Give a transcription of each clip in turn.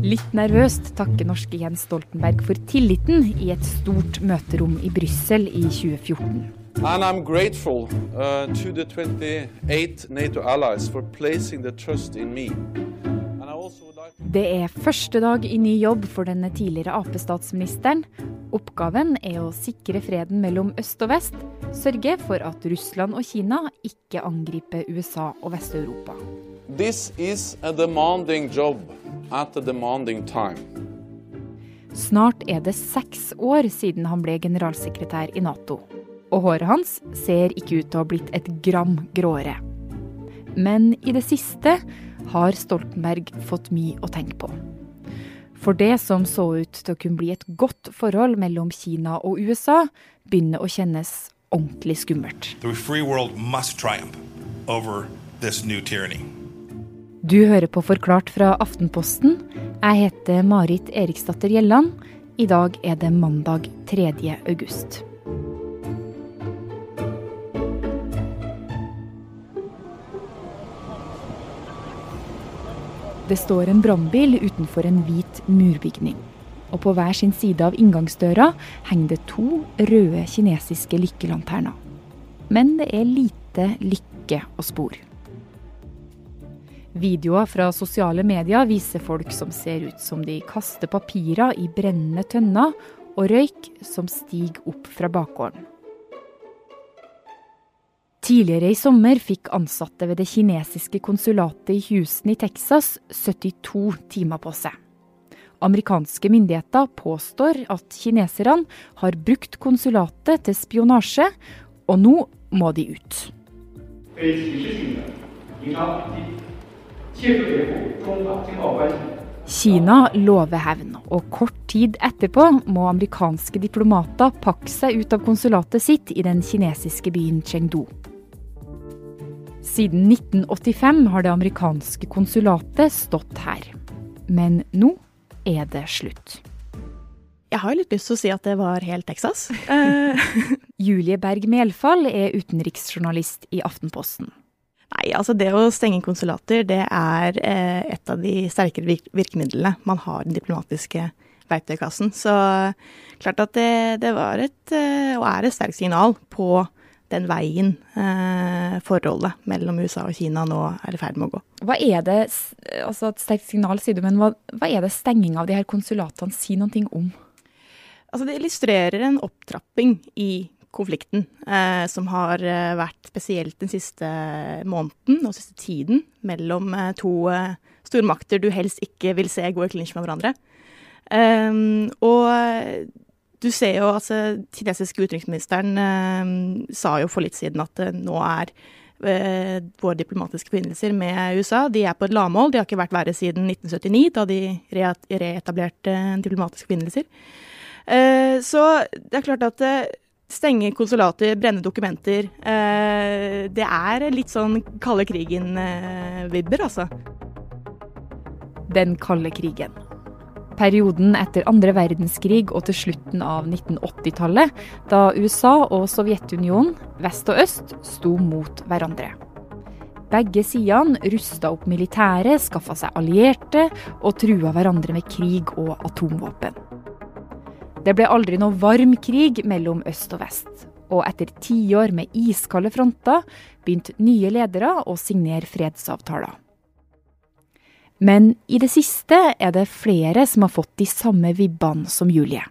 Litt nervøst takker norske Jens Stoltenberg for tilliten i et stort møterom i Brussel i 2014. And I'm grateful uh, to the 28 NATO allies for placing the trust in me. Det er første dag i ny jobb for den tidligere Ap-statsministeren. Oppgaven er å sikre freden mellom øst og vest, sørge for at Russland og Kina ikke angriper USA og Vest-Europa. This is a demanding job at a demanding time. Snart er det seks år siden han ble generalsekretær i Nato. Og håret hans ser ikke ut til å ha blitt et gram gråere. Men i det siste har Stoltenberg fått mye å tenke på. For det som så ut til å kunne bli et godt forhold mellom Kina og USA, begynner å kjennes ordentlig skummelt. The free world must triumph over this new tyranny. Du hører på Forklart fra Aftenposten. Jeg heter Marit Eriksdatter Gjelland. I dag er det mandag 3. august. Det står en brannbil utenfor en hvit murbygning. Og på hver sin side av inngangsdøra henger det to røde kinesiske lykkelanterner. Men det er lite lykke å spore. Videoer fra sosiale medier viser folk som ser ut som de kaster papirer i brennende tønner, og røyk som stiger opp fra bakgården. Tidligere i sommer fikk ansatte ved det kinesiske konsulatet i Houston i Texas 72 timer på seg. Amerikanske myndigheter påstår at kineserne har brukt konsulatet til spionasje, og nå må de ut. Kina lover hevn, og kort tid etterpå må amerikanske diplomater pakke seg ut av konsulatet sitt i den kinesiske byen Chengdu. Siden 1985 har det amerikanske konsulatet stått her. Men nå er det slutt. Jeg har litt lyst til å si at det var helt Texas. Julie Berg Melfall er utenriksjournalist i Aftenposten. Nei, altså det å stenge konsulater, det er eh, et av de sterkere virk virkemidlene man har i den diplomatiske verktøykassen. Så klart at det, det var et, eh, og er et sterkt signal på den veien eh, forholdet mellom USA og Kina nå er i ferd med å gå. Hva er det, altså et sterkt signal sier du, men hva, hva er det stenging av de her konsulatene sier noe om? Altså det illustrerer en opptrapping i konflikten, eh, som har eh, vært spesielt den siste måneden og siste tiden mellom eh, to eh, stormakter du helst ikke vil se gå i klinsj med hverandre. Um, og du ser jo, altså, kinesiske utenriksministeren um, sa jo for litt siden at uh, nå er uh, våre diplomatiske forbindelser med USA de er på et lavmål. De har ikke vært verre siden 1979, da de re reetablerte diplomatiske forbindelser. Uh, så det er klart at stenge konsulater, brenne dokumenter eh, Det er litt sånn kalde krigen-vibber, altså. Den kalde krigen. Perioden etter andre verdenskrig og til slutten av 1980-tallet, da USA og Sovjetunionen, vest og øst, sto mot hverandre. Begge sidene rusta opp militæret, skaffa seg allierte og trua hverandre med krig og atomvåpen. Det ble aldri noe varm krig mellom øst og vest. Og etter tiår med iskalde fronter begynte nye ledere å signere fredsavtaler. Men i det siste er det flere som har fått de samme vibbene som Julie.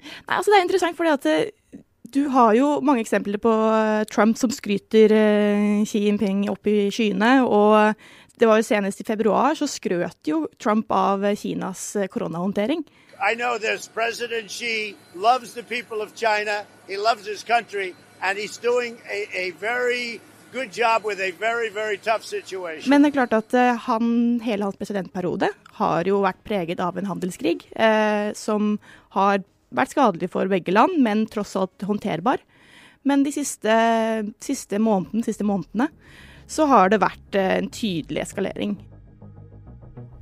Nei, altså Det er interessant, fordi at eh, du har jo mange eksempler på eh, Trump som skryter eh, Xi Jinping opp i skyene. Og det var jo senest i februar så skrøt jo Trump av Kinas eh, koronahåndtering. I know this. President Xi loves the people of China. He loves his country, and he's doing a, a very good job with a very, very tough situation. Men det er klart at eh, han, hele hans presidentperiode har jo vært preget av en handelskrig eh, som har vært skadelig for begge land, men tross alt håndterbar. Men de siste, siste, måneden, siste månedene så har det vært eh, en tydelig eskalering.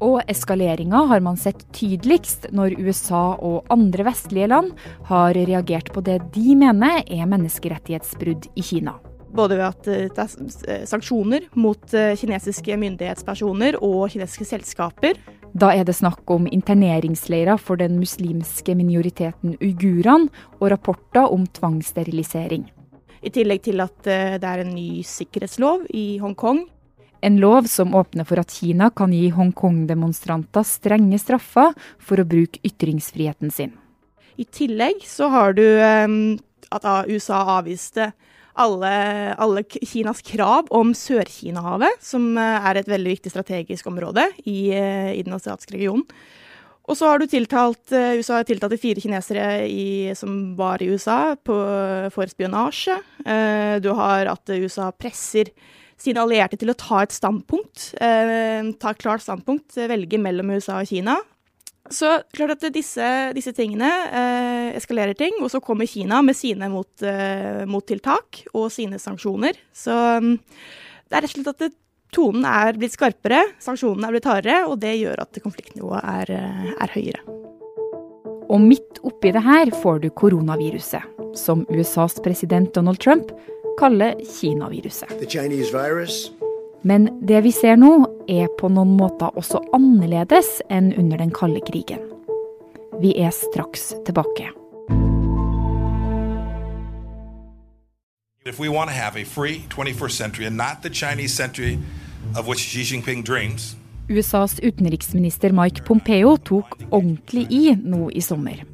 Og eskaleringa har man sett tydeligst når USA og andre vestlige land har reagert på det de mener er menneskerettighetsbrudd i Kina. Både ved at det er sanksjoner mot kinesiske myndighetspersoner og kinesiske selskaper. Da er det snakk om interneringsleirer for den muslimske minoriteten uigurene, og rapporter om tvangssterilisering. I tillegg til at det er en ny sikkerhetslov i Hongkong. En lov som åpner for at Kina kan gi Hongkong-demonstranter strenge straffer for å bruke ytringsfriheten sin. I tillegg så har du um, at USA avviste alle, alle, Kinas krav om Sør-Kina-havet, som eh, er et veldig viktig strategisk område i, eh, i den asiatiske regionen. Og så har du tiltalt, eh, USA har tiltalt fire kinesere i, som var i USA på, for spionasje. Du har at USA presser sine allierte til å ta et standpunkt, ta et klart standpunkt, velge mellom USA og Kina. Så klart at disse, disse tingene eh, eskalerer ting, og så kommer Kina med sine mot, eh, mottiltak og sine sanksjoner. Så um, det er rett og slett at det, tonen er blitt skarpere, sanksjonene er blitt hardere, og det gjør at konfliktnivået er, er høyere. Og midt oppi det her får du koronaviruset, som USAs president Donald Trump kaller Kina-viruset. Men det vi ser nå, er på noen måter også annerledes enn under den kalde krigen. Vi er straks tilbake. If we want to have a free 21st century and not the Chinese century of which Xi Jinping dreams, USAs utenriksminister Mike Pompeo tok ordentlig i nå i sommer.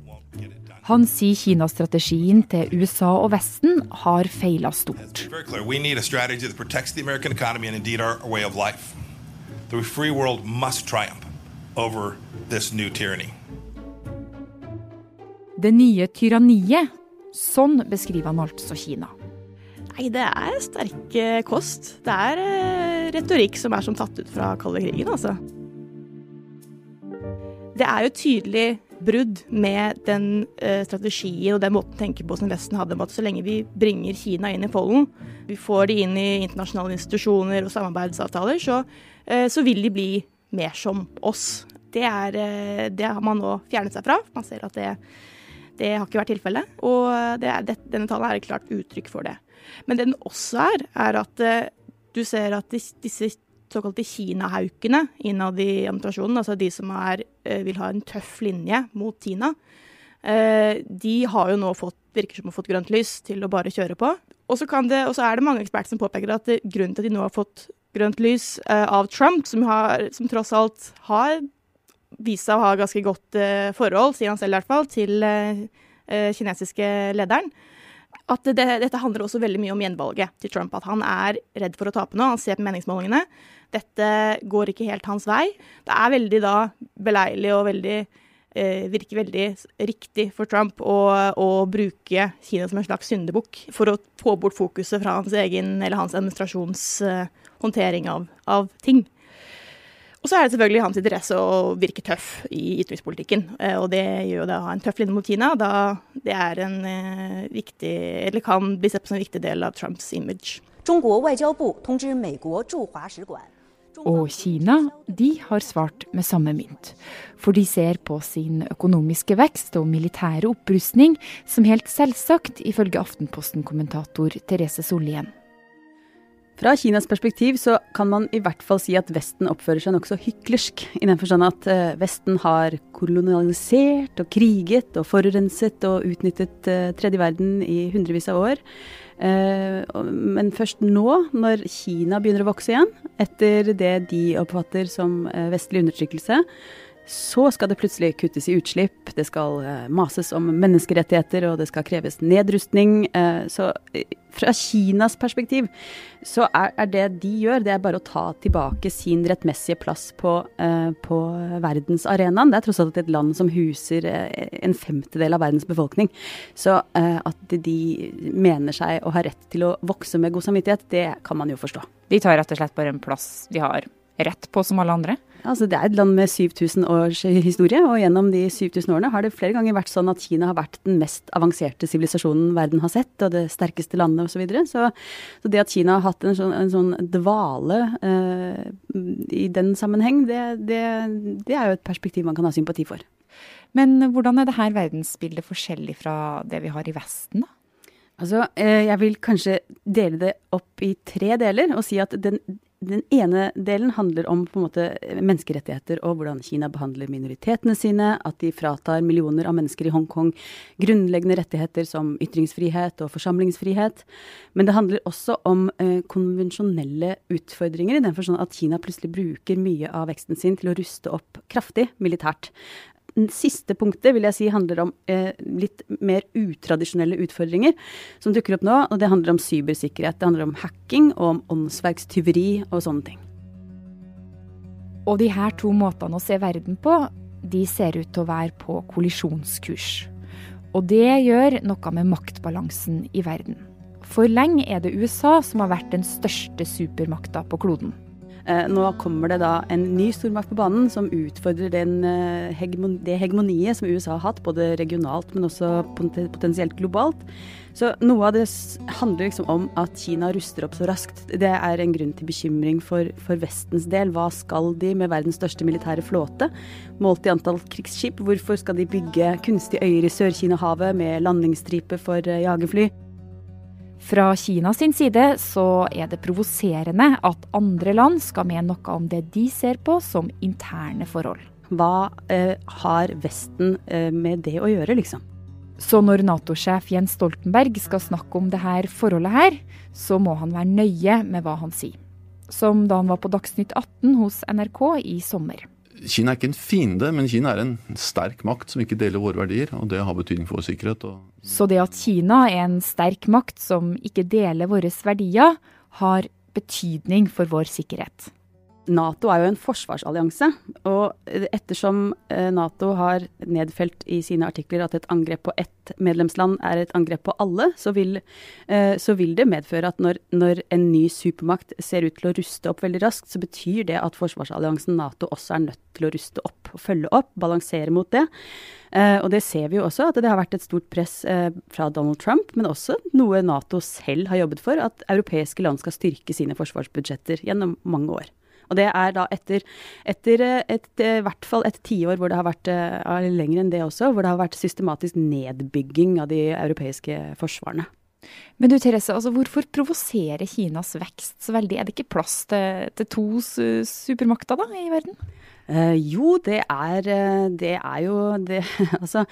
Han sier Kina-strategien til USA og Vesten har feila stort. Det nye tyranniet. Sånn beskriver han altså Kina. Nei, det er sterk kost. Det er eh, retorikk som er som tatt ut fra kalde krigen, altså. Det er jo tydelig brudd med den uh, strategien og den måten å tenke på som Vesten hadde. om at Så lenge vi bringer Kina inn i pollen, vi får de inn i internasjonale institusjoner og samarbeidsavtaler, så, uh, så vil de bli mer som oss. Det, er, det, har man nå fjernet seg fra. Man ser at det, det har ikke vært tilfellet. Og det, denne talen er et klart uttrykk for det. Men det den også er, er at du ser at disse såkalte Kina-haukene innad i administrasjonen, altså de som er, eh, vil ha en tøff linje mot Kina, eh, de har jo nå fått, virker som har fått grønt lys til å bare kjøre på. Og så, er det mange eksperter som påpeker at grunnen til at de nå har fått grønt lys av Trump, som, har, som, tross alt har vist seg å ha ganske godt forhold, sier han selv i hvert fall, til kinesiske lederen, at det, dette handler også veldig mye om gjenvalget til Trump. At han er redd for å tape nå. Han ser på meningsmålingene. Dette går ikke helt hans vei. Det er veldig da beleilig og veldig eh, virker veldig riktig for Trump å, å, bruke Kina som en slags syndebukk for å få bort fokuset fra hans egen eller hans administrasjons eh, håndtering av, av ting. Og så er det selvfølgelig hans interesse å virke tøff i utenrikspolitikken. Eh, og det gjør jo det å ha en tøff linje mot Kina, da det er en eh, viktig, eller kan bli sett på som en viktig del av Trumps image. Og Kina de har svart med samme mynt. For de ser på sin økonomiske vekst og militære opprustning som helt selvsagt, ifølge Aftenposten-kommentator Therese Sollien. Fra Kinas perspektiv så kan man i hvert fall si at Vesten oppfører seg nokså hyklersk. I den forstand at eh, Vesten har kolonialisert og kriget og forurenset og utnyttet uh, tredje verden i hundrevis av år. Uh, men først nå, når Kina begynner å vokse igjen, etter det de oppfatter som vestlig undertrykkelse, så skal det plutselig kuttes i utslipp, det skal uh, mases om menneskerettigheter, og det skal kreves nedrustning. Uh, så uh, fra Kinas perspektiv så er, det de gjør, det er bare å ta tilbake sin rettmessige plass på, på verdensarenaen. Det er tross alt et land som huser en femtedel av verdens befolkning. Så at de mener seg å ha rett til å vokse med god samvittighet, det kan man jo forstå. De tar rett og slett bare en plass de har rett på som alle andre? Altså, det er et land med 7000 års historie, og gjennom de 7000 årene har det flere ganger vært sånn at Kina har vært den mest avanserte sivilisasjonen verden har sett, og det sterkeste landet osv. Så, videre. så Så det at Kina har hatt en sånn, en sånn dvale eh, i den sammenheng, det, det, det er jo et perspektiv man kan ha sympati for. Men hvordan er det her verdensbildet forskjellig fra det vi har i Vesten, da? Altså, eh, jeg vil kanskje dele det opp i tre deler og si at den, den ene delen handler om på en måte menneskerettigheter og hvordan Kina behandler minoritetene sine, at de fratar millioner av mennesker i Hongkong grunnleggende rettigheter som ytringsfrihet og forsamlingsfrihet. Men det handler også om eh, konvensjonelle utfordringer, i den forstand at Kina plutselig bruker mye av veksten sin til å ruste opp kraftig militært siste punktet vil jeg si handler om eh, litt mer utradisjonelle utfordringer som dukker opp nå. Og det handler om cybersikkerhet. Det handler om hacking og om åndsverkstyveri og sånne ting. Og de her to måtene å se verden på, de ser ut til å være på kollisjonskurs. Og det gjør noe med maktbalansen i verden. For lenge er det USA som har vært den største supermakta på kloden. Eh, nå kommer det da en ny stormakt på banen som utfordrer den, eh, det hegemoniet som USA har hatt, både regionalt, men også potensielt globalt. Så noe av det handler liksom om at Kina ruster opp så raskt. Det er en grunn til bekymring for, for Vestens del. Hva skal de med verdens største militære flåte? Målt i antall krigsskip, hvorfor skal de bygge kunstige øyer i Sør-Kina-havet med landingsstripe for eh, jagerfly? Fra Kina sin side så er det provoserende at andre land skal mene noe om det de ser på som interne forhold. Hva eh, har Vesten eh, med det å gjøre, liksom? Så når Nato-sjef Jens Stoltenberg skal snakke om dette forholdet her, så må han være nøye med hva han sier. Som da han var på Dagsnytt 18 hos NRK i sommer. Kina er ikke en fiende, men Kina er en sterk makt som ikke deler våre verdier, og det har betydning for vår sikkerhet. Så det at Kina er en sterk makt som ikke deler våre verdier, har betydning for vår sikkerhet. Nato er jo en forsvarsallianse, og ettersom eh, Nato har nedfelt i sine artikler at et angrep på ett medlemsland er et angrep på alle, så vil, eh, så vil det medføre at når, når, en ny supermakt ser ut til å ruste opp veldig raskt, så betyr det at forsvarsalliansen Nato også er nødt til å ruste opp og følge opp, balansere mot det. Eh, og det ser vi jo også, at det har vært et stort press fra Donald Trump, men også noe Nato selv har jobbet for, at europeiske land skal styrke sine forsvarsbudsjetter gjennom mange år. Og det er da etter, etter eh, et, eh, i hvert fall et tiår hvor det har vært, eh, lenger enn det også, hvor det har vært systematisk nedbygging av de europeiske forsvarene. Men du Therese, altså hvorfor provoserer Kinas vekst så veldig? Er det ikke plass til, til to supermakter da, i verden? Uh, jo, det er, eh, det er jo det Altså,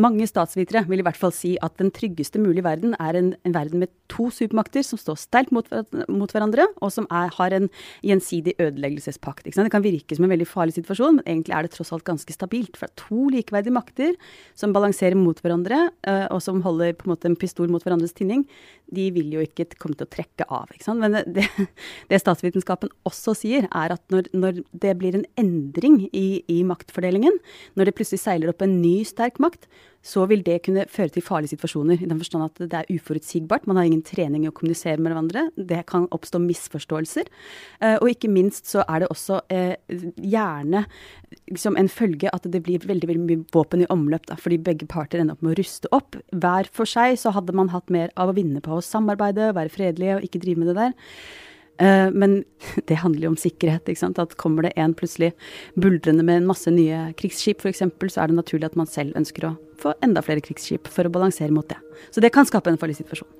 mange statsvitere vil i hvert fall si at den tryggeste mulige verden er en, en verden med to supermakter som står sterkt mot, mot, hverandre, og som er, har en gjensidig ødeleggelsespakt. Det kan virke som en veldig farlig situasjon, men egentlig er det tross alt ganske stabilt. For det er to likeverdige makter som balanserer mot hverandre, uh, og som holder på en måte en pistol mot hverandres tinning. De vil jo ikke komme til å trekke av. Men det, det, statsvitenskapen også sier, er at når, når det blir en endring i, i, maktfordelingen, når det plutselig seiler opp en ny sterk makt, så vil det kunne føre til farlige situasjoner. I den forstand at det er uforutsigbart. Man har ingen trening i å kommunisere med hverandre. Det kan oppstå misforståelser. Eh, og ikke minst så er det også eh, gjerne liksom en følge at det blir veldig, veldig mye våpen i omløp. Da, fordi begge parter ender opp med å ruste opp. Hver for seg så hadde man hatt mer av å vinne på å samarbeide, være fredelige og ikke drive med det der. Eh, men det handler jo om sikkerhet. ikke sant? At Kommer det en plutselig buldrende med en masse nye krigsskip f.eks., så er det naturlig at man selv ønsker å få enda flere krigsskip for å balansere mot det. Så det kan skape en farlig situasjon.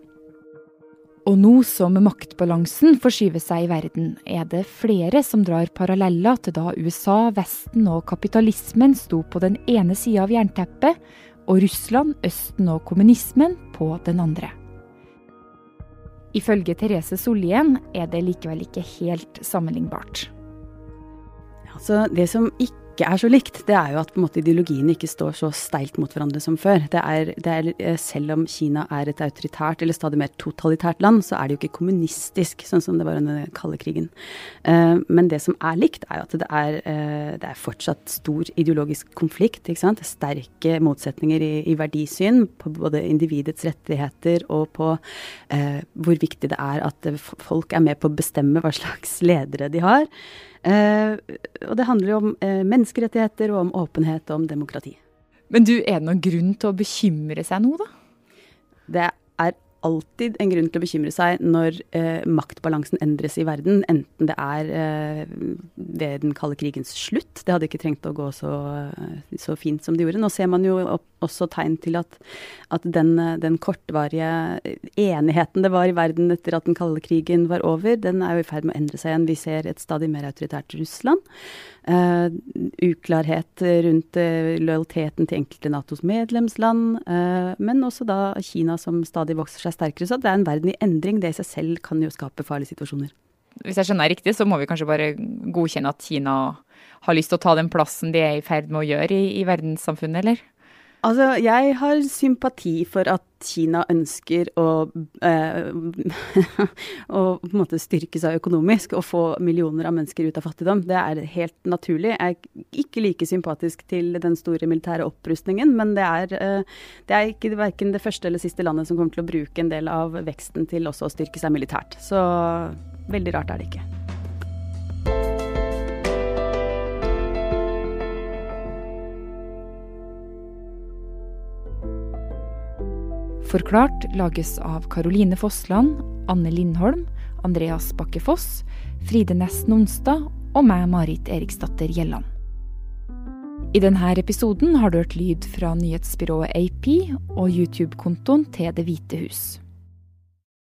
Og nå som maktbalansen forskyver seg i verden, er det flere som drar paralleller til da USA, Vesten og kapitalismen sto på den ene sida av jernteppet, og Russland, Østen og kommunismen på den andre. Ifølge Therese Sollien er det likevel ikke helt sammenlignbart. Altså, det som ikke ikke er så likt, det er jo at på en måte ideologiene ikke står så steilt mot hverandre som før. Det er, det er, eh, selv om Kina er et autoritært eller stadig mer totalitært land, så er det jo ikke kommunistisk, sånn som det var under den kalde krigen. Uh, men det som er likt, er jo at det er, uh, det er fortsatt stor ideologisk konflikt. ikke sant? Sterke motsetninger i, i verdisyn på både individets rettigheter og på hvor viktig det er at folk er med på å bestemme hva slags ledere de har. Eh, og det handler jo om eh, menneskerettigheter og om åpenhet og om demokrati. Men du, er det noen grunn til å bekymre seg nå, da? Det er alltid en grunn til å bekymre seg når eh, maktbalansen endres i verden, enten det er eh, ved den kalde krigens slutt. Det hadde ikke trengt å gå så, så fint som det gjorde. Nå ser man jo også tegn til at, at den, den, kortvarige enigheten det var i verden etter at den kalde krigen var over, den er jo i ferd med å endre seg igjen. Vi ser et stadig mer autoritært Russland. Uh, uklarhet rundt uh, lojaliteten til enkelte Natos medlemsland, uh, men også da Kina som stadig vokser seg sterkere. Så det er en verden i endring. Det i seg selv kan jo skape farlige situasjoner. Hvis jeg skjønner riktig, så må vi kanskje bare godkjenne at Kina har lyst til å ta den plassen de er i ferd med å gjøre i, i verdenssamfunnet, eller? Altså, jeg har sympati for at Kina ønsker å, eh, å på en måte styrke seg økonomisk og få millioner av mennesker ut av fattigdom. Det er helt naturlig. Jeg er ikke like sympatisk til den store militære opprustningen, men det er, eh, det er ikke verken det første eller siste landet som kommer til å bruke en del av veksten til også å styrke seg militært. Så veldig rart er det ikke. Forklart lages av Caroline Fossland, Anne Lindholm, Andreas Bakke Foss, Fride Næss Nonstad og meg, Marit Eriksdatter Gjelland. I denne episoden har du hørt lyd fra nyhetsbyrået AP og YouTube-kontoen til Det hvite hus.